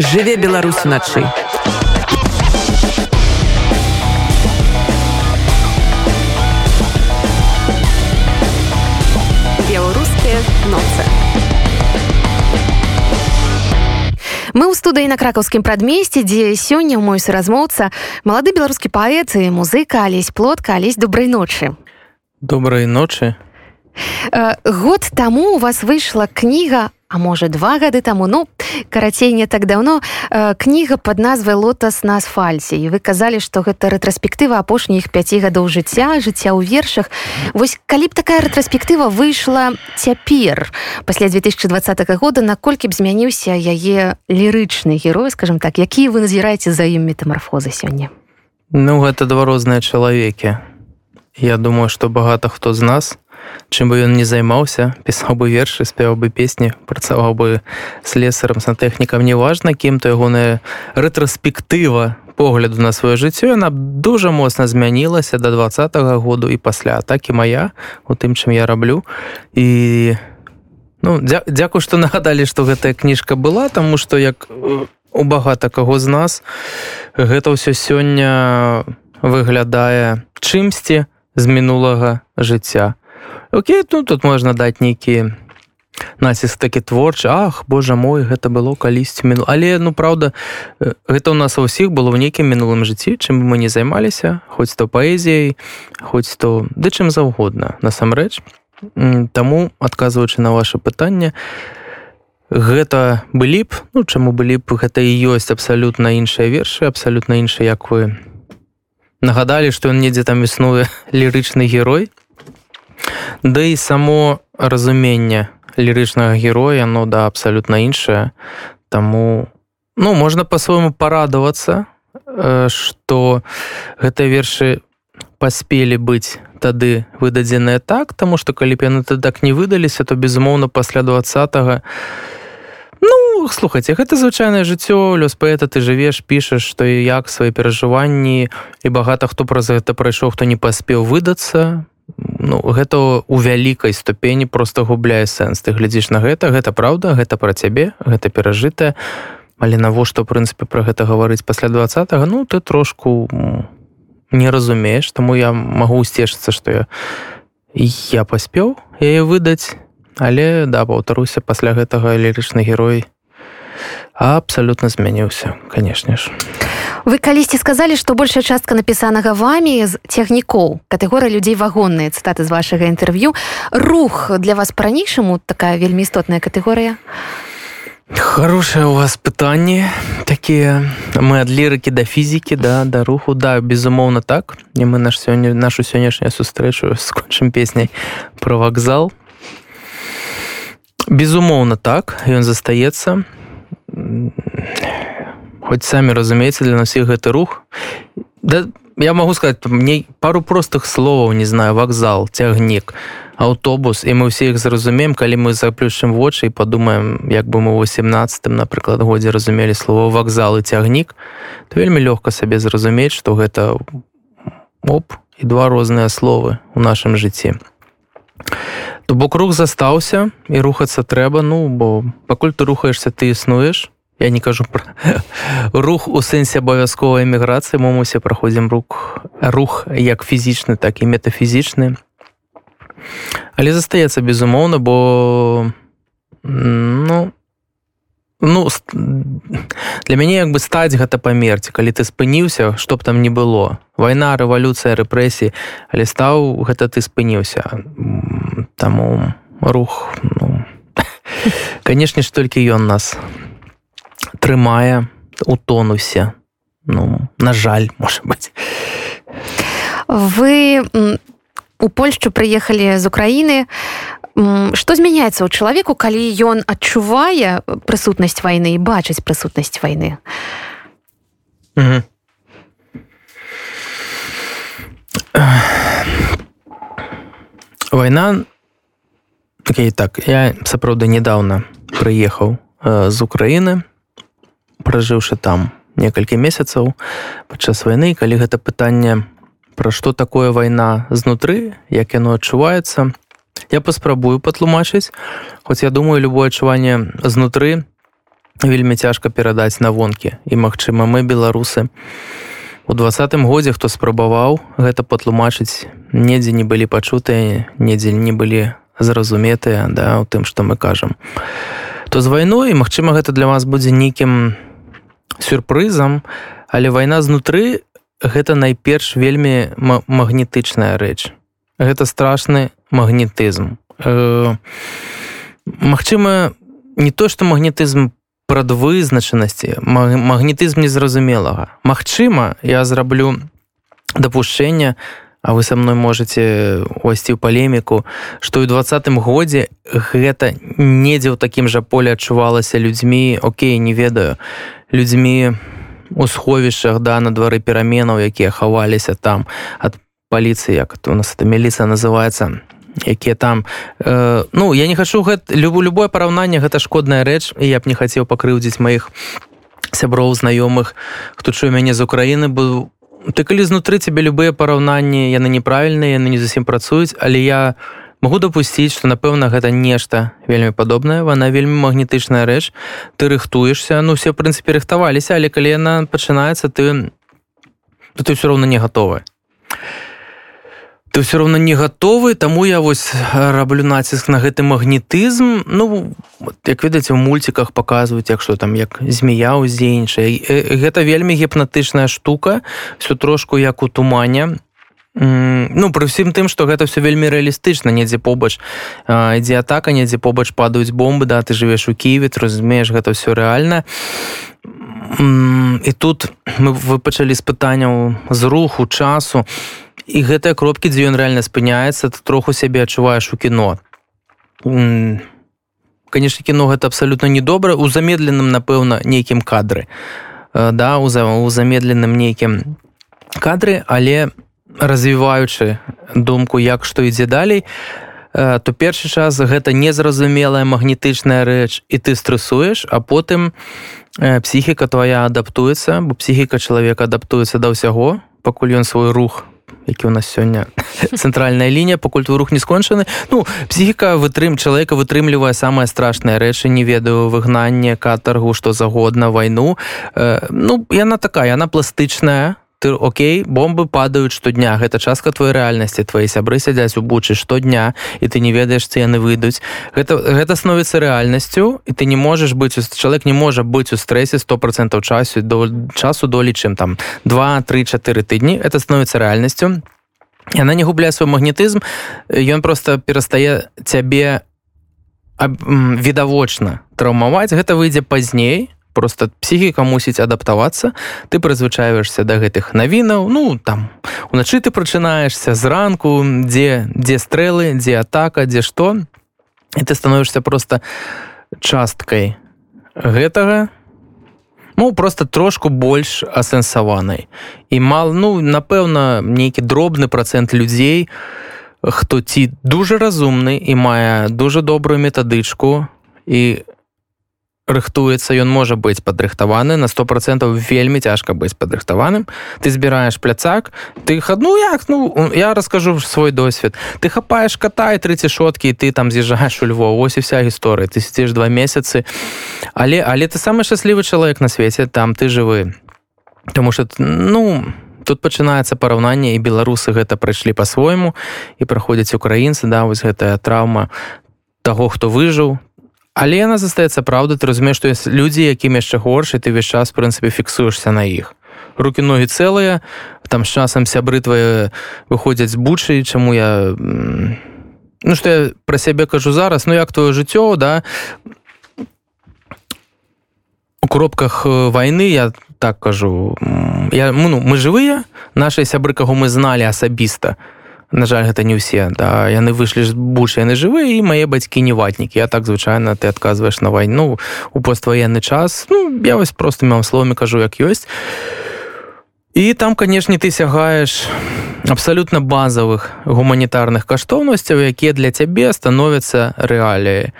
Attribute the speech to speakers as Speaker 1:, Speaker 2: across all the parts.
Speaker 1: жыве беларус уначы беларускія ноцы Мы ў студыі на кракаўскім прадмесці, дзе сёння мой суразмоўца малады беларускі паэт і музыка алесь плотка алесь добрай ночы.
Speaker 2: Добрай ночы.
Speaker 1: Э, год таму у вас выйшла кніга а можа два гады таму ну карацей не так даўно э, кніга под назвай лотас на асфальце і вы казалі што гэта рэтраспектыва апошніх 5 гадоў жыцця жыцця ў вершах. Вось калі б такая рэтраспектыва выйшла цяпер пасля 2020 года наколькі б змяніўся яе лірычны герой скажем так? Якія вы назіраеце за ім метамарфозы сёння?
Speaker 2: Ну гэта два розныя чалавекі. Я думаю што багата хто з нас. у чым бы ён не займаўся пісаў бы вершы спяваў бы песні працаваў бы слесарам сантэхнікам неважна кім то ягоная рэтраспектыва погляду на сваё жыццё яна дужа моцна змянілася до два -го году і пасля атакі моя у тым чым я раблю і ну дзя, дзякую што нагадалі што гэтая кніжка была таму што як у багата каго з нас гэта ўсё сёння выглядае чымсьці з мінулага жыцця Окей ну тут можна даць нейкі націск такі творчы. Ах Божа мой гэта было калісьці міну. Але ну праўда гэта ў нас у ўсіх было ў нейкім мінулым жыцці чым мы не займаліся хоць то паэзіяй хоць то ды чым заўгодна насамрэч. Таму адказваючы на ваше пытанне гэта былі б ну чаму былі б гэта і ёсць абсалютна іншыя вершы абсалютна іншыя як вы нагадалі што ён недзе там існуе лірычны герой Да і само разуменне лірычнага героя ну да абсалютна іншае. Таму ну можна по-свойму парадавацца што гэтыя вершы паспелі быць тады выдадзеныя так таму што калі б яны так не выдаліся то безумоўна пасля два Ну слухайце гэта звычайнае жыццё лёс паэта ты жывеш пішаш што і як свае перажыванні і багата хто праз гэта прайшоў хто не паспеў выдацца ну гэта у вялікай ступені просто губляе сэнс. Ты глядзіш на гэта гэта праўда гэта пра цябе гэта перажытае. Але навошта прынцыпе пра гэта гаварыць пасля два ну ты трошку не разумееш таму я магу сцешыцца што я я паспеў яе выдаць. Але да паўтаруся пасля гэтага лірычны герой абсалютна змяніўся канешне ж
Speaker 1: вы калісьці сказалі што большая частка напісанага вамі з цягнікоў катэгорыя людзей вагонныя цытаты з вашага інтэрв'ю. Рух для вас па-ранейшаму такая вельмі істотная катэгорыя?
Speaker 2: Хорошее у вас пытанне такія. Мы ад лірыкі да фізікі да да руху. Да безумоўна так. І мы наш сёння нашу сённяшнюю сустрэчу скончым песняй про вакзал. Безумоўна так. Ён застаецца хоць самі разумееце для нас гэты рух. Да я могу сказать мне пару простых словаў не знаю вакзал цягнік аўтобус і мы ўсе іх зразумеем. Калі мы заплюшым вочы і падумаем як бы мы 18 напрыклад годзе разумелі слово вакзал і цягнік то вельмі лёгка сабе зразумець што гэта оп і два розныя словы у нашым жыцці. То бок рух застаўся і рухацца трэба ну бо пакуль ты рухаешься ты існуеш я не кажу про рух у сэнсе абавязковай эміграцыі мы усе праходзім рух рух як фізічны так і метафізічны. Але застаецца безумоўна бо ну ну для мяне як бы стаць гэта памерці калі ты спыніўся што б там не было. Вайна рэвалюцыя рэпрэсій але стаў гэта ты спыніўся. Таму рух ну, канешне ж толькі ён нас трымае у тонусе ну на жаль может быть
Speaker 1: вы у польшчу прыехалі з украіны что змяняецца ў чалавеку калі ён адчувае прысутнасць вайны і бачыць прысутнасць вайны
Speaker 2: вайна okay, так я сапраўды недавно прыехаў э, з Украіны пражыўшы там некалькі месяцаў падчас вайны калі гэта пытанне пра што такое вайна знутры як яно адчуваецца я паспрабую патлумачыць. Хоць я думаю любое адчуванне знутры вельмі цяжка перадаць на вонкі. І магчыма мы беларусы у двадцатым годзе хто спрабаваў гэта патлумачыць недзе не былі пачутыя недзе не былі зразуметыя да у тым што мы кажам. То з вайной Мачыма гэта для вас будзе нейкім сюрпрызам але вайна знутры гэта найперш вельмі магнетычная рэч. Гэта страшны магнетызм. Э, Магчыма не то што магнетызм прадвызначанасці магнетызм незразумелага. Магчыма я зраблю дапушчэнне а вы са мной можете увайсці ў палеміку што ў двадцатым годзе гэта недзе ў такім жа поле адчувалася людзьмі Окей не ведаю людзьмі у сховішчах да на двары пераменаў якія хаваліся там ад паліцыі як у нас это міліцыя называется якія там э, ну я не хачу гэта любу любое параўнанне гэта шкодная рэч і я б не хацеў пакрыўдзіць маіх сяброў знаёмых хто чуе мяне з Украіны быў ты калі знутры цябе любыя параўнанні яны неправільныя яны не зусім працуюць але я могу дапусціць што напэўна гэта нешта вельмі падобнае. Вона вельмі магнетычная рэч. Ты рыхтуешься ну все прынцыпе рыхтаваліся але калі яна пачынаецца ты то ты все роўна не гатовы. Ты все равно не готовы таму я вось раблю націск на гэты магнетызм. Ну як ведаце в мульціках показваюць як что там як змея ўздзейнічае. Гэта вельмі гіпнатычная штука все трошку як у тумане ну пры ўсім тым что гэта все вельмі рэалістычна недзе побач ідзе атака недзе побач падаюць бомбы да ты жывеш у кіеве разумееш гэта все рэальна і тут мы вы пачалі з пытанняў з руху часу і гэтыя кропкі дзе ён рэальна спыняецца ты троху сябе адчуваеш у кіно. Конечно кіно гэта абсалютна недобра у замедленым напэўна нейкім кадры. Да у за у замедленым нейкім кадры але развіваючы думку як што ідзе далей то першы час гэта незразумелая магнетычная рэч і ты стрэсуеш а потым псіхіка твоя адаптуецца бо псіхіка чалавека адаптуецца да ўсяго пакуль ён свой рух які у нас сёння цэнтральная лінія пакуль твой рух не скончаны. Ну псіхіка вытрым чалавека вытрымлівае самае страшнае рэчы не ведаю выгнанне катаргу што загодна вайну. Э, ну яна такая яна пластычная ты Окей бомбы падаюць штодня. Гэта частка твоей рэальнасці. Твои сябры сядзяць у бучы штодня і ты не ведаеш ці яны выйдуць. Гэта гэта становіцца рэальнасцю і ты не можаш быць чалавек не можа быць у стрэсе сто процентаў часу до часу долі чым там два три чатыры тыдні. Это становіцца рэальнасцю. Яна не губляе свой магнетызм ён просто перастае цябе відавочна траўмаваць. Гэта выйдзе пазней просто псіхіка мусіць адаптавацца. Ты прызвычаешься да гэтых навінаў ну там уначы ты прачынаешься зранку дзе дзе стрэлы дзе атака дзе што і ты становішся просто часткай гэтага ну просто трошку больш асэнсаванай. І мал ну напэўна нейкі дробны процент людзей хто ці дужа разумны і мае дужа добрую метадычку і рыхтуецца ён можа быць падрыхтаваны на сто процентаў вельмі цяжка быць падрыхтаваным. Ты збіраеш пляцак ты хадну як ну я раскажу свой досвед. Ты хапаеш ката і трыці шоткі ты там з'язджаеш у льво ось і вся гісторыя. Ты сидзіш два месяцы. Але але ты самы шчаслівы чалавек на свеце там ты жывы. Таму что ну тут пачынаецца параўнанне і беларусы гэта прайшлі по-свойму і праходзяць украінцы да вось гэтая траўма того хто выжыў але яна застаецца праўда ты разумееш што ёсць людзі якім яшчэ горш і ты весь час прынцыпе фіксуешся на іх. Руки ногі цэлыя там з часам сябры твае выходзяць з бучай чаму я ну што я пра сябе кажу зараз ну як твоё жыццё да? У кропках вайны я так кажу я ну мы жывыя нашыя сябры каго мы зналі асабіста то на жаль гэта не ўсе да. Яны выйшлі з буш яны жывыя і мае бацькі не ватнікі. Я так звычайна ты адказваеш на вайну у постваенны час. Ну, я вось просто мам словамі кажу як ёсць. І там канешне ты сягаеш абсалютна базавых гуманітарных каштоўнасцяў якія для цябе становяцца рэаліі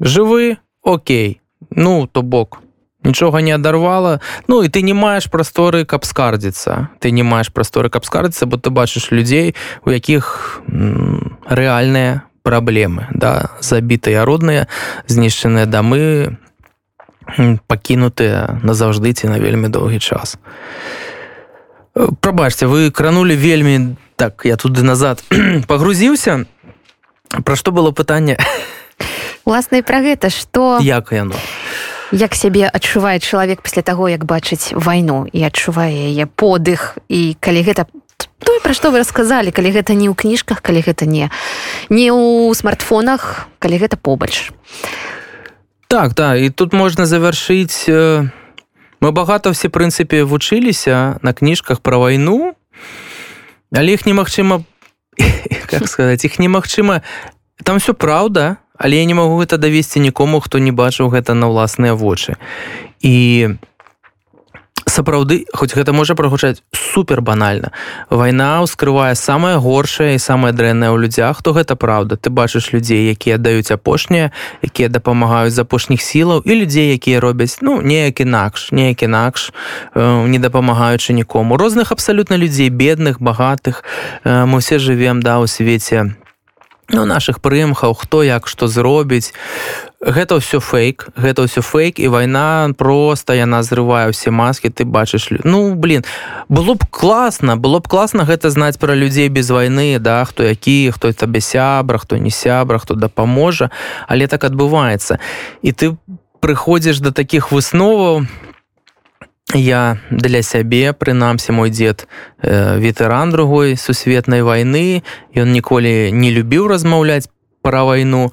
Speaker 2: жывы Окей. Ну то бок нічога не адарвала Ну і ты не маеш прасторы каб скардзіцца ты не маеш прасторы каб скардзіцца бо ты бачыш людзей у якіх рэальныя праблемы да забітыя родныя знішчаныя дамы пакінутыя назаўжды ці на вельмі доўгі час. Прабачце вы кранули вельмі так я туды назад пагрузіўся. Пра што было пытанне?
Speaker 1: Уласна і пра гэта што
Speaker 2: як яно
Speaker 1: як сябе адчувае чалавек пасля таго як бачыць вайну і адчувае яе подых. І калі гэта той пра што вы расказалі калі гэта не ў кніжках калі гэта не не ў смартфонах калі гэта побач.
Speaker 2: Так да і тут можна завяршыць мы багата все прынцыпе вучыліся на кніжках пра вайну але іх немагчыма как сказать іх немагчыма там все праўда але я не магу гэта давесці нікому хто не бачыў гэта на ўласныя вочы. І сапраўды хоць гэта можа прагучаць супер банальна вайна ўскрывае самае горшае і самае дрэннае ў людзях то гэта праўда. Ты бачыш людзей якія даюць апошнія якія дапамагаюць з апошніх сілаў і людзей якія робяць ну неяк інакш неяк інакш не дапамагаючы нікому. Розных абсалютна людзей бедных багатых. Мы все жывем да у свеце ну, наших прымхаў хто як што зробіць. Гэта ўсё фейк гэта ўсё фейк і вайна просто яна зрывае ўсе маскі ты бачыш ну блин было б класна было б класна гэта знаць пра людзей без вайны да хто які хто табе сябра хто не сябра хто дапаможа але так адбываецца. І ты прыходзіш да таких высноваў я для сябе прынамсі мой дзед э, ветэран другой сусветнай вайны. Ён ніколі не любіў размаўляць пра вайну.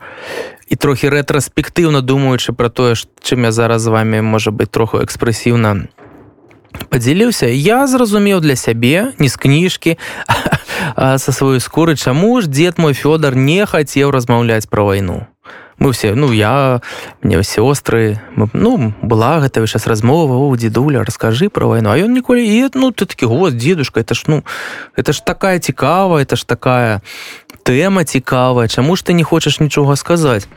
Speaker 2: І трохі рэтраспектыўна думаючы пра тое чым я зараз з вами можа быть троху экспрэсіўна подзяліўся я зразумеў для сябе не з кніжкі са сваёй скуры чаму ж дзед мой фёдор не хацеў размаўляць пра вайну мы все ну я мне сёстры ну была гэта сейчас размова у дзедуля расскажы про вайну а ён ніколі і ну ты такі год дедушка это ж ну это ж такая цікава это ж такая тэма цікавая чаму ж ты не хочаш нічога сказаць?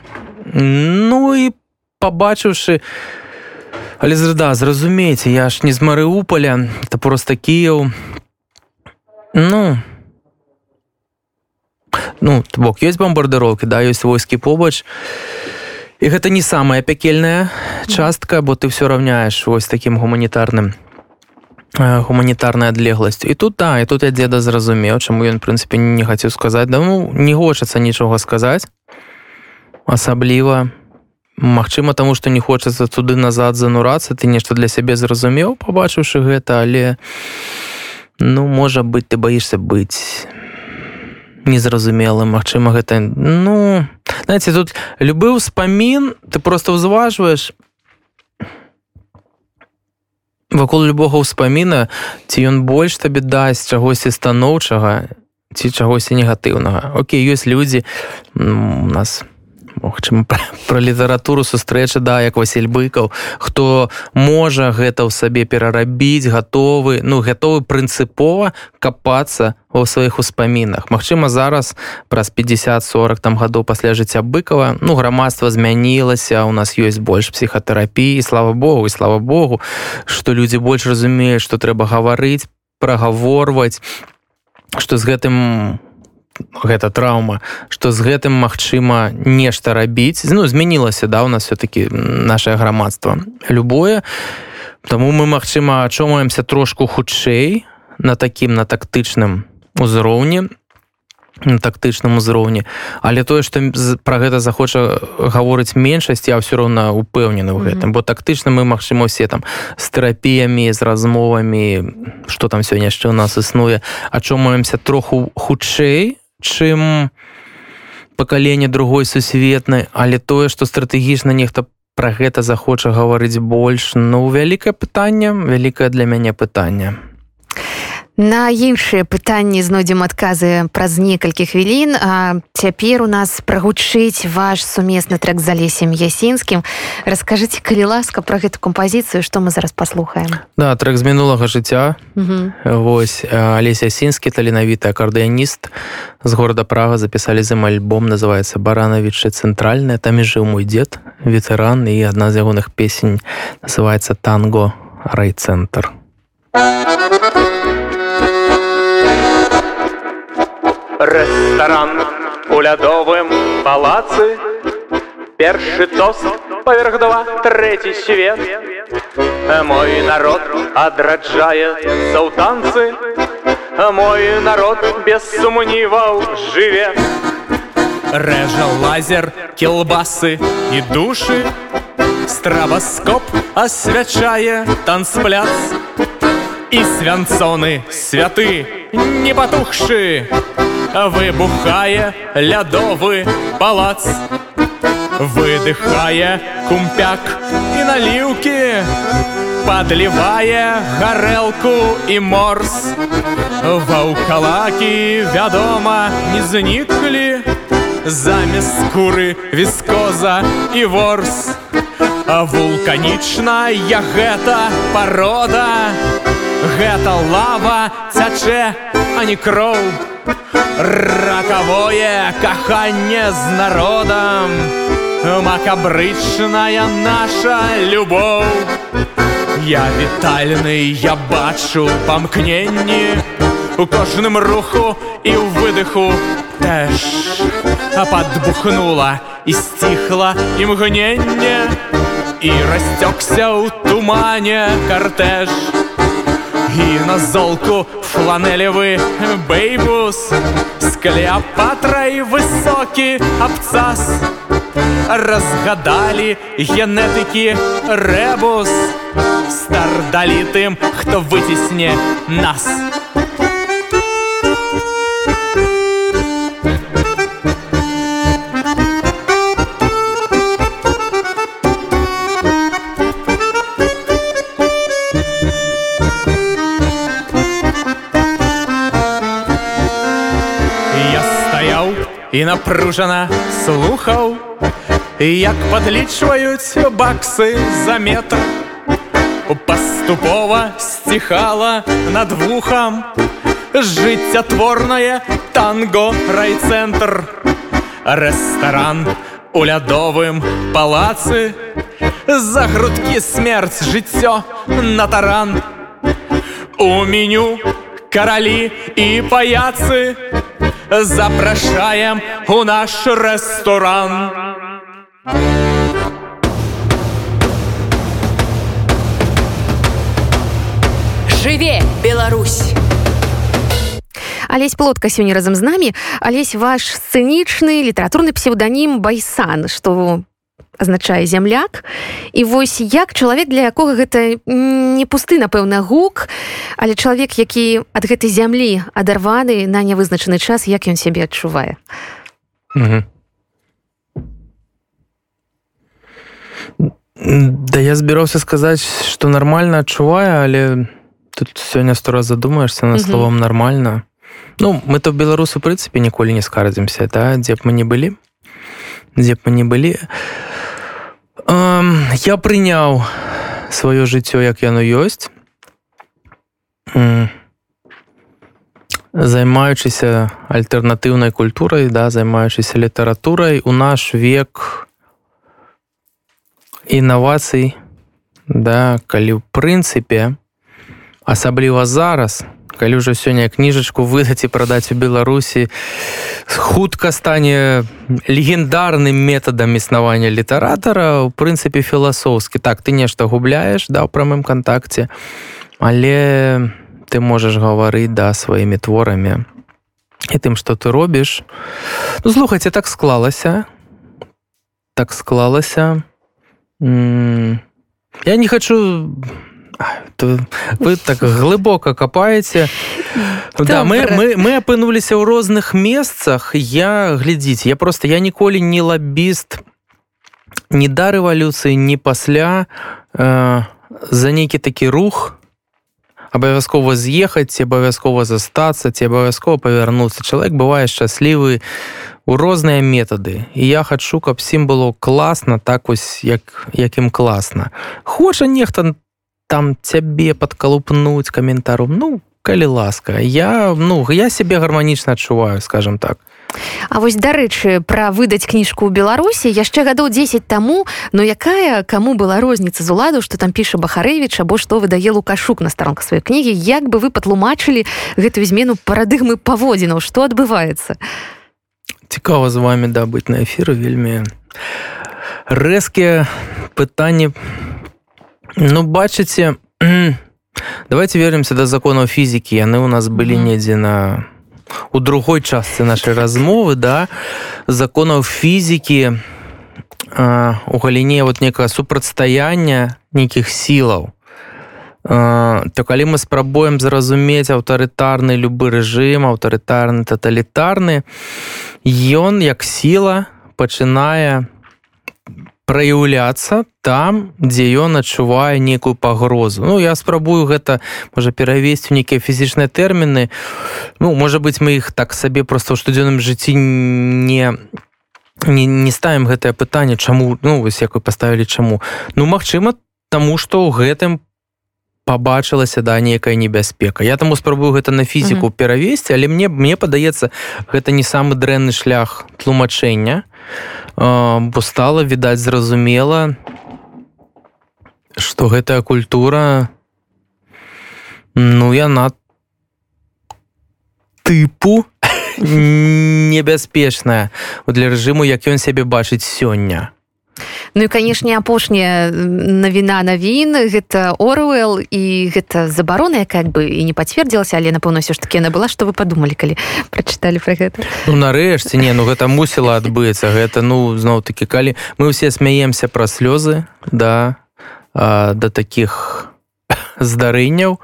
Speaker 2: Ну і побачыўшы але да зразумееце я ж не з марыуполя это просто кіяў ну ну бок ёсць бомбардыроўкі да ёсць войскі побач. І гэта не самая пякельная частка бо ты все равняеш вось таким гуманітарным гуманітарная адлегласць і тут да і тут я дзеда зразумеў чаму ён прынцыпе не хацеў сказаць. Да ну не хочацца нічога сказаць. Асабліва Магчыма таму што не хочацца туды назад занурацца ты нешта для сябе зразумеў пабачыўшы гэта але ну можа быть ты баішся быць незразумелым Мачыма гэта ну знаете тут любы ўспамін ты просто ўзважваеш вакол любога ўспаміна ці ён больш табе дасць чагосьці станоўчага ці чагосьці негатыўнага. Окей ёсць людзі у нас у Магчыма пра літаратуру сустрэчы да як Васіль быкаў хто можа гэта ў сабе перарабіць гатовы ну гатовы прынцыпова капацца ва сваіх успамінах. Магчыма зараз праз 50-40 там гадоў пасля жыцця быкова ну грамадства змянілася у нас ёсць больш псіхатэрапіі слава Богу і слава Богу што людзі больш разумеюць што трэба гаварыць прагаворваць што з гэтым гэта траўма што з гэтым магчыма нешта рабіць. Ну змянілася да у нас все-таки наше грамадства любое. Таму мы магчыма ачомаемся трошку хутчэй на такім на тактычным узроўні на тактычным узроўні. Але тое што пра гэта захоча гаворыць меншасць я ўсё роўна упэўнены ў гэтым. Mm -hmm. бо тактычна мы магчыма усе там з тэрапіямі з размовамі што там сёння яшчэ ў нас існуе ачомаемся троху хутчэй чым пакаленне другой сусветнай але тое што стратэгічна нехта пра гэта захоча гаварыць больш. Ну вялікае пытанне вялікае для мяне пытанне
Speaker 1: На іншыя пытанні знойдзем адказы праз некалькі хвілін. А цяпер у нас прагучыць ваш сумесны трек за лесем ясінскім. Расскажыце калі ласка пра гэту кампазіцыю што мы зараз паслухаем.
Speaker 2: Да трек з мінулага жыцця. Вось алесь ясінскі таленавіты акардыяніст з горада прага запісалі за альбом называется баранавічы цэнтральная там і жыў мой дзед ветэран і адна з ягоных песень называется танго райцэнтр а
Speaker 3: Рэстаран у лядовым палацы Першы тост поверх два, третий свет. Мой народ адраджается ў танцы, Мой народ без сумніваў жыве. Рэжа лазер, кілбасы і душы, Страваскоп освячае танцпляц І свянцоны святы не патухшы Выбухае лядовы палац. Выдыхае кумпяк і наліўкі Падлівае гарэлку і морс. Ваўкалакі, вядома, не зніклі Замест скуры віскоза і ворс. Вулканічная гэта парода Гэта лава цячэ, а не кроў. Ракавое каханне з народам. Макабрычная наша любоў. Я вітальны, я бачу памкненні. У кожным руху і ў выдыху тэш А падбухнула і сціхла імгненне. І расцёкся ў тумане картэж і на золку. Фланелевы бейбус с кляпатрай высокі абцас. Разгадалі генетыкі рэбус стардалітым хто выцісне нас у і напружана слухаў як падлічваюць баксы за метр. Паступова сціхала над вухам жыццятворнае танго райцэнтр. Рэстаран у лядовым палацы за грудкі смерць жыццё на таран. У меню каралі і паяцы запрашаем у наш рэстуран.
Speaker 1: Жыве, Беларусь! Алесь плотка сёння разам з намі, алесь ваш сцэнічны літаратурны псеўданім Байсан, што азначае зямляк. І вось як чалавек для якога гэта не пусты напэўна гук але чалавек які ад гэтай зямлі адарваны на нявызначаны час як ён сябе адчувае?
Speaker 2: Да я збіраўся сказаць что нормально адчуваю але тут сёння сто раз задумаешься на словом нормально ну мы то беларусу прынцыпе ніколі не скардзімся да? Дзе б мы не былі. Дзе б мы не былі. а я прыняў сваё жыццё як яно ёсць. Займаючыся альтэрнатыўнай культурай да займаючыся літаратурай у наш век інавацый да калі ў прынцыпе асабліва зараз калі ўжо сёння кніжачку выдаць і прадаць у беларусі хутка стане легендарным метадам існавання літаратара у прынцыпе філасофскі. Так ты нешта губляеш да ў прамым кантакце але ты можаш гаварыць да сваімі творамі і тым што ты робіш. Ну, слухайце так склалася. Так склалася. Я не хочу вы так глыбока капаеце да, мы, мы, мы апынуліся ў розных месцах я глядзіць я просто я ніколі не лабіст не да рэвалюцыі не пасля э, за нейкі такі рух. Абавязкова з'ехаць ці абавязкова застацца ці абавязкова павярнуцца чалавек бывае шчаслівы у розныя метады і я хачу каб сім было класна так вось як якім класна хоча нехта на там цябе падкалупнуць каментару ну калі ласка я ну я сябе гарманічна адчуваю скажем так.
Speaker 1: А вось дарэчы пра выдаць кніжку ў беларусі яшчэ гадоў 10 таму но якая каму была розніца з уладу што там піша бахарэвіч або што выдае лукашук на старонках сваёй кнігі як бы вы патлумачылі гэтую змену парадыгмы паводзінаў што адбываецца?
Speaker 2: Цікава з вами да быць на эфіры вельмі рэзкія пытанні ну бачыце давайте вернемся до законаў фізікі яны у нас былі недзе на у другой частцы нашай размовы да. Законаў фізікі у галіне вот некае супрацьстаяння нейкіх сілаў то калі мы спрабуем зразумець аўтарытарны любы рэжым аўтарытарны таталітарны ён як сіла пачынае праяўляцца там дзе ён адчувае некую пагрозу. Ну я спрабую гэта можа перавесці нейкія фізічныя тэрміны. Ну можа быть мы іх так сабе просто ў штодзённым жыцці не не, не ставім гэтае пытанне чаму ну вось як вы паставілі чаму. Ну магчыма таму што ў гэтым побачылася да нейкая небяспека. Я таму спрабую гэта на фізіку перавесці але мне мне падаецца гэта не самы дрэнны шлях тлумачэння бо стала відаць зразумела что гэтая культура ну яна тыпу небяспечная для рэжыму як ён сябе бачыць сёння
Speaker 1: Ну і канешне апошняя навіна навін гэта Оруэл і гэта забарона якая бы і не пацвердзілася але напэўна ўсё ж таки яна была. Што вы падумалі калі прачыталі пра гэта?
Speaker 2: Ну нарэшце не ну гэта мусіла адбыцца. Гэта ну зноў такі калі мы ўсе смяемся пра слёзы да а, да таких здарэнняў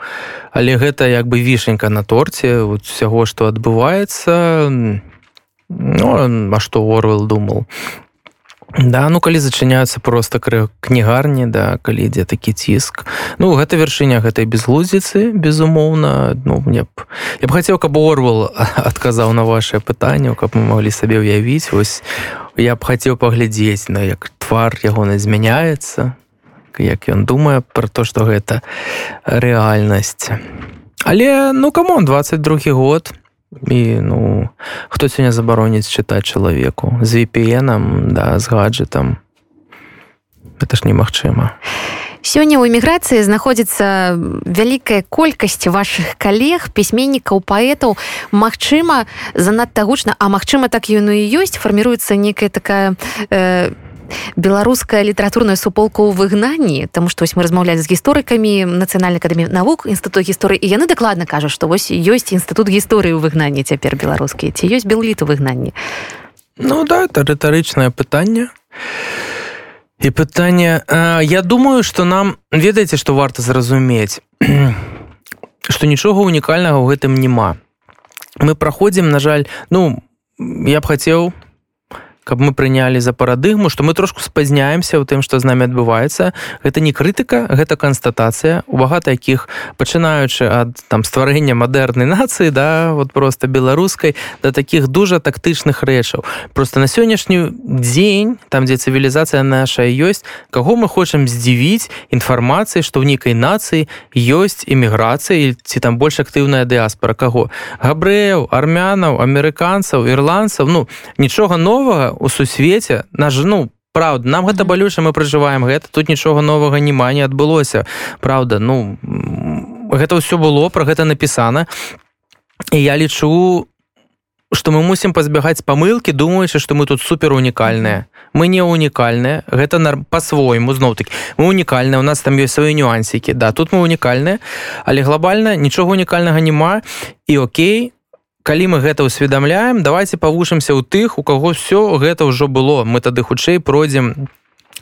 Speaker 2: але гэта як бы вішенька на торце усяго што адбываецца. Ну, а што Оруэл думал Да ну калі зачыняюцца просто кнігарні да калі ідзе такі ціск. Ну гэта вяршыня гэтай безглуздзіцы безумоўна. Ну мне б я б хацеў каб орвал адказаў на ваше пытанне каб мы маглі сабе ўявіць. Вось я б хацеў паглядзець на як твар ягоны змяняецца як ён думае про то что гэта рэальнасць. Але ну камон 22 год і ну хто сёння забароніць чытаць чалавеку з VPN да з гаджетам это ж немагчыма
Speaker 1: сёння ў эміграцыі знаходзіцца вялікая колькасць вашых калег пісьменнікаў паэтаў Магчыма занадта гучна а магчыма так ён і ёсць фарміруецца некая такая э, беларуская літаратурная суполка ў выгнанні тому што вось мы размаўлялі з гісторыкамі нацыянальнай акадэмі навук інстытут гісторыі і яны дакладна кажа што вось ёсць інстытут гісторыі ў выгнанні цяпер беларускія ці ёсць белліт у выгнанні
Speaker 2: Ну да это рытарычнае пытанне і пытанне я думаю что нам ведаеце што варта зразумець? Што нічога унікальнага ў гэтым няма мы праходзім на жаль ну я б хацеў каб мы прынялі за парадыгму што мы трошку спазняемся ў тым што з намі адбываецца. Гэта не крытыка гэта канстатацыя у багата якіх пачынаючы ад там стварэння мадэрнай нацыі да вот просто беларускай да таких дужа тактычных рэчаў. Просто на сённяшні дзень там дзе цывілізацыя наша ёсць каго мы хочам здзівіць інфармацыі што ў нейкай нацыі ёсць эміграцыі ці там больш актыўная дыаспора каго? Габрэяў армянаў амерыканцаў ірландцаў ну нічога новага у сусвеце. На жену Праўда, нам гэта балюча мы пражываем гэта. Тут нічога новага няма не адбылося. Праўда ну гэта ўсё было про гэта напісана. І я лічу что мы мусім пазбягаць памылкі думаючы што мы тут супер унікальныя. Мы не унікальныя гэта по-свойму зноў-таки мы унікальныя у нас там ёсць свае нюансікі. Да тут мы унікальныя але глобальна нічога унікальнага няма. І Окей калі мы гэта ўсведамляем давайте павушымся ў тых у каго все гэта ўжо было. Мы тады хутчэй пройдзем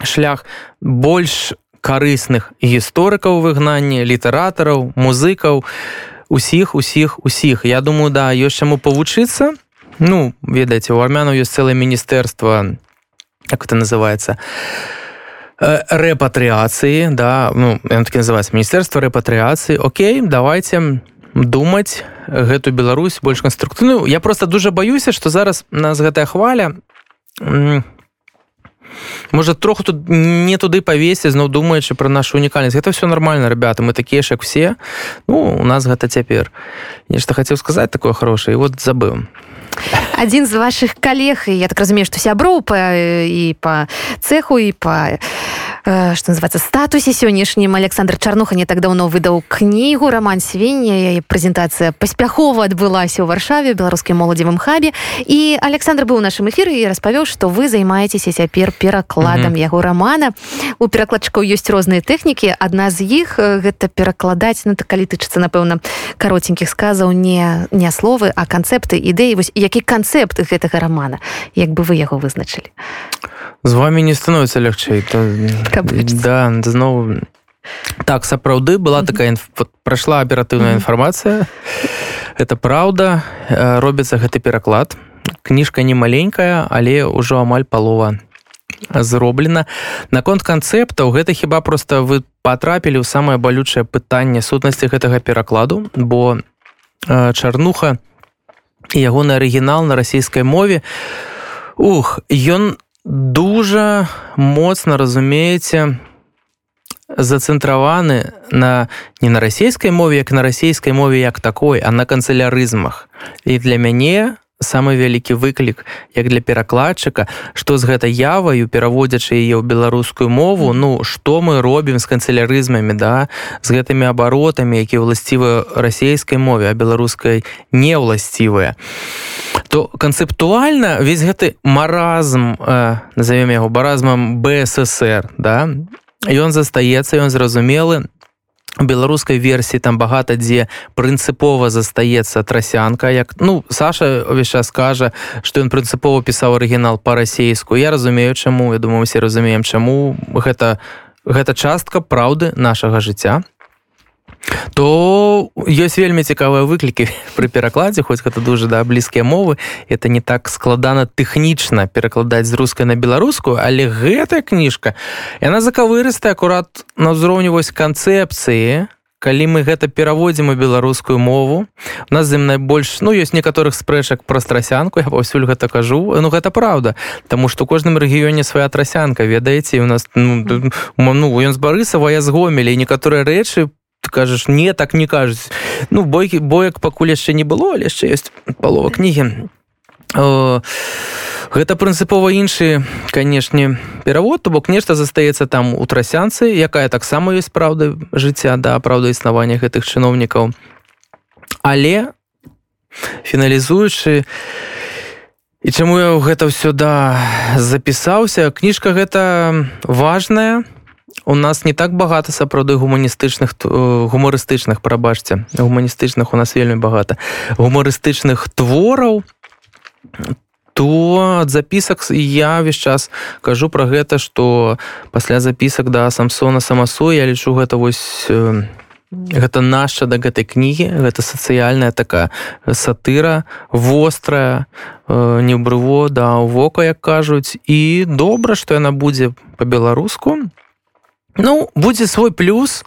Speaker 2: шлях больш карысных гісторыкаў выгнання літаратараў музыкаў усіх усіх усіх. Я думаю да ёсць чаму павучыцца. Ну ведаеце у армянаў ёсць цэлае міністэрства как это называется рэпатрыяцыі да ну таки называется міністэрства рэпатрыяцыі. Окей давайте думаць гэту Беларусь больш канструктыўную. Я просто дуже баюся что зараз нас гэтая хваля можа троху тут не туды павесці зноў думаючы про нашу унікальнасць. Это все нормально ребята мы такія ж як все ну у нас гэта цяпер. Нешта хацеў сказаць такое хорошее вот забыў.
Speaker 1: Адзін з ваших калег я так разумею што сяброў па і по цеху і по э, что называется статусе сённяшнім александр чарнуха не так даўно выдаў кнігу роман свіння яе прэзентацыя паспяхова адбылася ў варшаве беларускім моладзевым хабе. І александр быў у нашым эфіры і распавёў што вы займаецеся цяпер перакладам mm -hmm. яго рамана у перакладчыкаў ёсць розныя тэхнікі адна з іх гэта перакладаць ну так калі тычыцца напэўна каротенькіх сказаў не не словы а канцэпты ідэі вось які канцэпт гэтага рамана як бы вы яго вызначылі
Speaker 2: з вами не становіцца лягчэй то да зноў так сапраўды была такая інф... прайшла аператыўная інфармацыя это праўда робіцца гэты пераклад кніжка не маленькая але ўжо амаль палова зроблена. Наконт канцэптаў гэта хіба просто вы потрапілі ў самае балючае пытанне сутнасці гэтага перакладу бо чарнуха ягоны арыгінал на расійскай мове. Ух ён дужа моцна разумееце зацэнтраваны на не на расійскай мове як на расійскай мове як такой а на канцелярызмах і для мяне самы вялікі выклік як для перакладчыка што з гэта яваю пераводзячы яе ў беларускую мову ну што мы робім з канцелярызмамі да з гэтымі абаротамі якія ўласцівыя расійскай мове а беларускай не ўласцівыя. То канцэптуальна весь гэты маразм э, назовем яго баразмам бСр да ён застаецца ён зразумелы беларускай версіі там багата дзе прынцыпова застаецца трасянка як ну Саша увесь час кажа што ён прынцыпова пісаў арыгінал па-расейску. Я разумею чаму я думаю все разумеем чаму гэта гэта частка праўды нашага жыцця то ёсць вельмі цікавыя выклікі пры перакладзе хоць гэта дужа да блізкія мовы. Это не так складана тэхнічна перакладаць з рускай на беларускую але гэтая кніжка яна закавырыстая акурат на ўзроўню вось канцэпцыі калі мы гэта пераводзім у беларускую мову. У нас зым найбольш ну ёсць некаторых спрэчак пра страсянку я паўсюль гэта кажу. Ну гэта праўда Таму што кожным рэгіёне свая трасянка ведаеце у нас ну, ну ён з барысава я з гомелі некаторыя рэчы кажаш не так не кажуць ну бойкі боек пакуль яшчэ не было але яшчэ ёсць палова кнігі гэта прынцыпова іншы канешне перавод то бок нешта застаецца там у трасянцы якая таксама ёсць праўда жыцця да праўда існавання гэтых чыноўнікаў але фіналізуючы і чаму я гэта ўсё да запісаўся кніжка гэта важная то у нас не так багата сапраўды гуманістычных гумарыстычных прабачце. Гуманістычных у нас вельмі багата. Гумарыстычных твораў то ад запісак я весь час кажу про гэта что пасля запісак да самсона самасу я лічу гэта вось гэта наша да гэтай кнігі гэта сацыяльная такая сатыра вострая не брыво да ў вока як кажуць. І добра што яна будзе по-беларуску Ну будзе свой плюс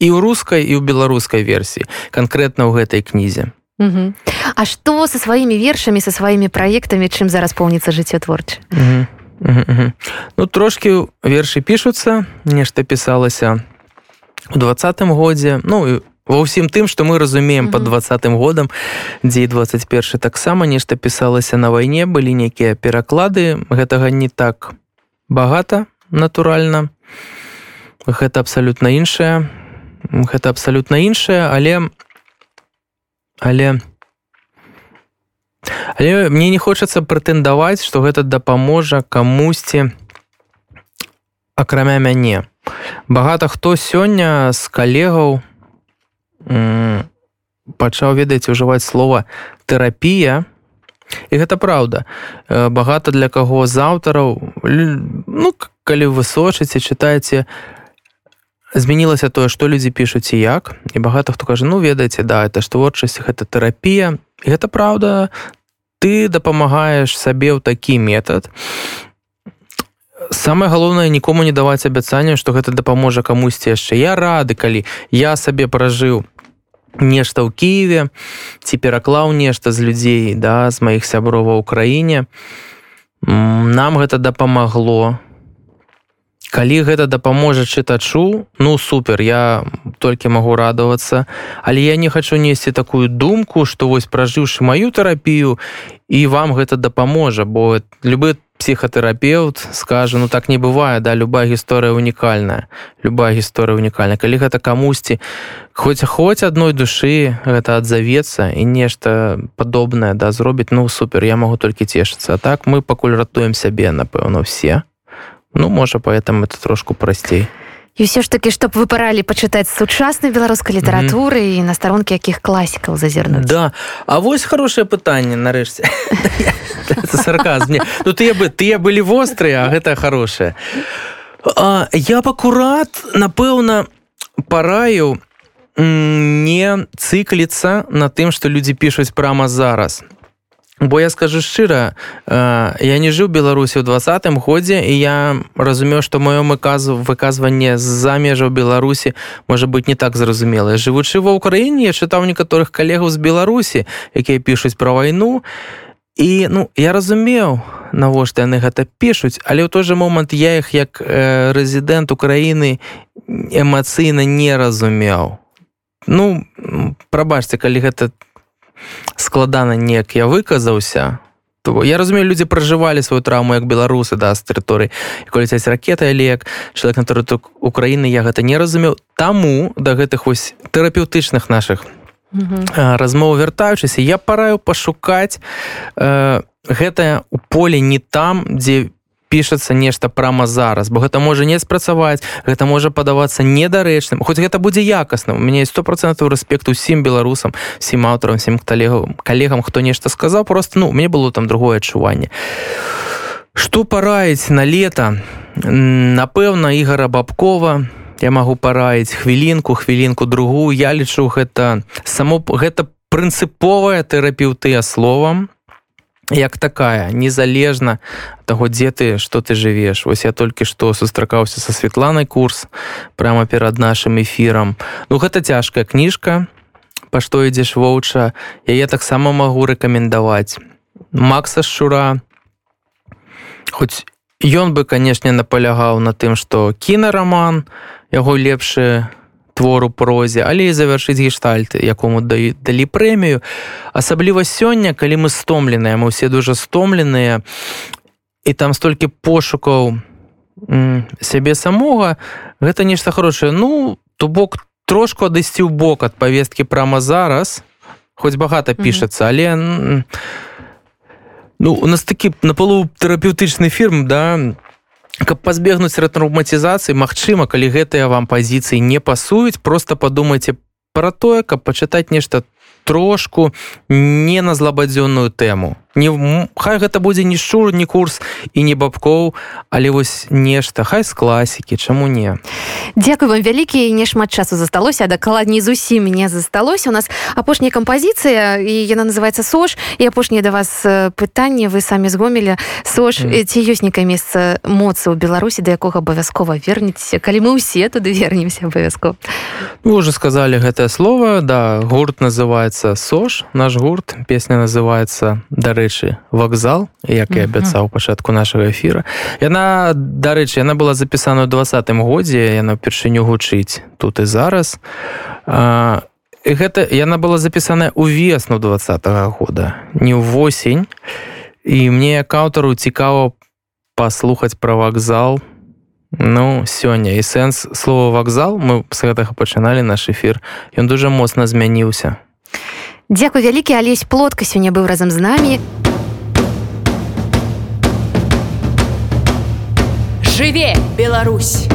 Speaker 2: і ў рускай і ў беларускай версіі канкрэтна ў гэтай кнізе.
Speaker 1: Угу. А што са сваімі вершамі са сваімі праектамі чым зараз поўніцца жыццё творча угу.
Speaker 2: угу, угу. Ну трошки вершы пішуцца нешта пісалася у двадцатым годзе ну ва ўсім тым што мы разумеем под двадцатым годам дзе 21 таксама нешта пісалася на вайне былі нейкія пераклады гэтага не так багата натуральна гэта абсалютна іншае. Гэта абсалютна іншае але але але мне не хочацца прэтэндаваць што гэта дапаможа камусьці акрамя мяне. Багата хто сёння з калегаў пачаў ведаць ужываць слова тэрапія і гэта праўда. Багата для каго з аўтараў ну калі вы сочыце чытаеце змянілася тое што людзі пішуць і як. І багата хто кажа ну ведаеце да это ж творчасць гэта тэрапія і гэта праўда ты дапамагаеш сабе ў такі метад самае галоўнае нікому не даваць абяцанне што гэта дапаможа камусьці яшчэ я рады калі я сабе пражыў нешта ў кіеве ці пераклаў нешта з людзей да з маіх сяброва ў краіне нам гэта дапамагло калі гэта дапаможа чытачу ну супер я толькі магу радавацца. Але я не хочу несці такую думку что вось пражыўшы маю тэрапію і вам гэта дапаможа бо любы психхотерапевт скажа ну так не бывае да любая гісторыя унікальная любая гісторыя унікальная калі гэта камусьці хоць хоць адной душы гэта адзавецца і нешта падобнае да зробіць ну супер я могу толькі цешыцца. Так мы пакуль ратуем сябе напэўна все ну можа поэтому это трошку прасцей
Speaker 1: і ўсё ж таки чтоб вы паралі пачытаць сучаснай беларускай літаратуры mm -hmm. і на старонкі якіх класікаў зазірнуць
Speaker 2: да. А вось хорошее пытанне нарэшце сарказм. Ну ты бы тыя былі вострыя гэта хорошее. Я б акурат напэўна параю не цыкліцца на тым што людзі пішуць прама зараз Бо я скажу шчыра, я не жыў Беларусі ў двадцатым годзе і я разумеў, што маё выказу выказванне з-за межаў Беларусі можа быць не так зразумела. Жывучы ва ўкраіне, я чытаў некаторых калегаў з Беларусі, якія пішуць пра вайну. І ну я разумеў, навошта яны гэта пішуць, але ў той жа момант я іх як э, рэзідэнт Украіны эмацыйна не разумеў. Ну прабачце, калі гэта складана неяк я выказаўся то я разумею людзі пражывалі сваю траўму як беларусы да з тэрыторыі коляць ракета лек чалавек на тэрыторыю Украіны я гэта не разумеў. Таму да гэтых вось тэрапеўтычных наших размоў вяртаючыся я параю пашукаць э, гэтае у поле не там дзе пішацца нешта прама зараз бо гэта можа не спрацаваць гэта можа падавацца недарэчным. Хоць гэта будзе якасным у мяне сто процентаў рэспекту усім беларусам сім аўтарам сім калегам калегам хто нешта сказаў. Просто ну мне было там другое адчуванне. Что параіць на лета? Напэўна ігора бабкова. Я магу параіць хвілінку хвілінку другую. Я лічу гэта само гэта прынцыповая тэрапеўтыя словам як такая незалежна таго дзе ты что ты жывеш. Вось я толькі што сустракаўся са Святланай курс прямо перад нашим эфірам. Ну гэта цяжкая кніжка па што ідзеш воўча. Яе таксама магу рэкамендаваць. Макса шура хоць ён бы канешне напалягаў на тым што кінараман яго лепшы твору прозе але і завяршыць гештальты якому далі прэмію. Асабліва сёння калі мы стомленыя мы ўсе дужа стомленыя і там столькі пошукаў сябе самога гэта нешта хорошее ну то бок трошку адысці ў бок ад павесткі прама зараз хоць багата пішацца але ну у нас такі на полу тэрапеўтычны фірм да каб пазбегнуць рэтраўматызацыі Мачыма калі гэтыя вам пазіцыі не пасуюць просто падумайце пра тое каб пачытаць нешта трошку не на злабадзённую тэму. Не хай гэта будзе не шчур не курс і не бабкоў але вось нешта хай з класікі чаму не.
Speaker 1: Дякую вам вялікі не шмат часу засталося дакладней зусім не засталося. У нас апошняя кампазіцыя і яна называется сош і апошняе да вас пытанне вы самі згомілі. Сош mm. ці ёсць некае месца моцы ў беларусі да якога абавязкова вернецеся? Калі мы ўсе туды вернемся абавязкова.
Speaker 2: Вы уже сказали гэтае слово да гурт называется сош наш гурт песня называется дарэчы вакзал як і абяцаў пачатку нашага эфира яна дарэчы яна была запісана ў двадцатым годзе яна ўпершыню гучыць тут і зараз. А, гэта яна была запісаная ўвесну два -го года не ўвосень і мне як аўтару цікава паслухаць пра вакзал. Ну сёння. І сэнс слова вакзал мы з гэтага пачыналі наш эфир ён дужа моцна змяніўся
Speaker 1: Дзякуй вялікі алесь плотка сёння быў разам з намі.
Speaker 4: Жыве, Беларусь!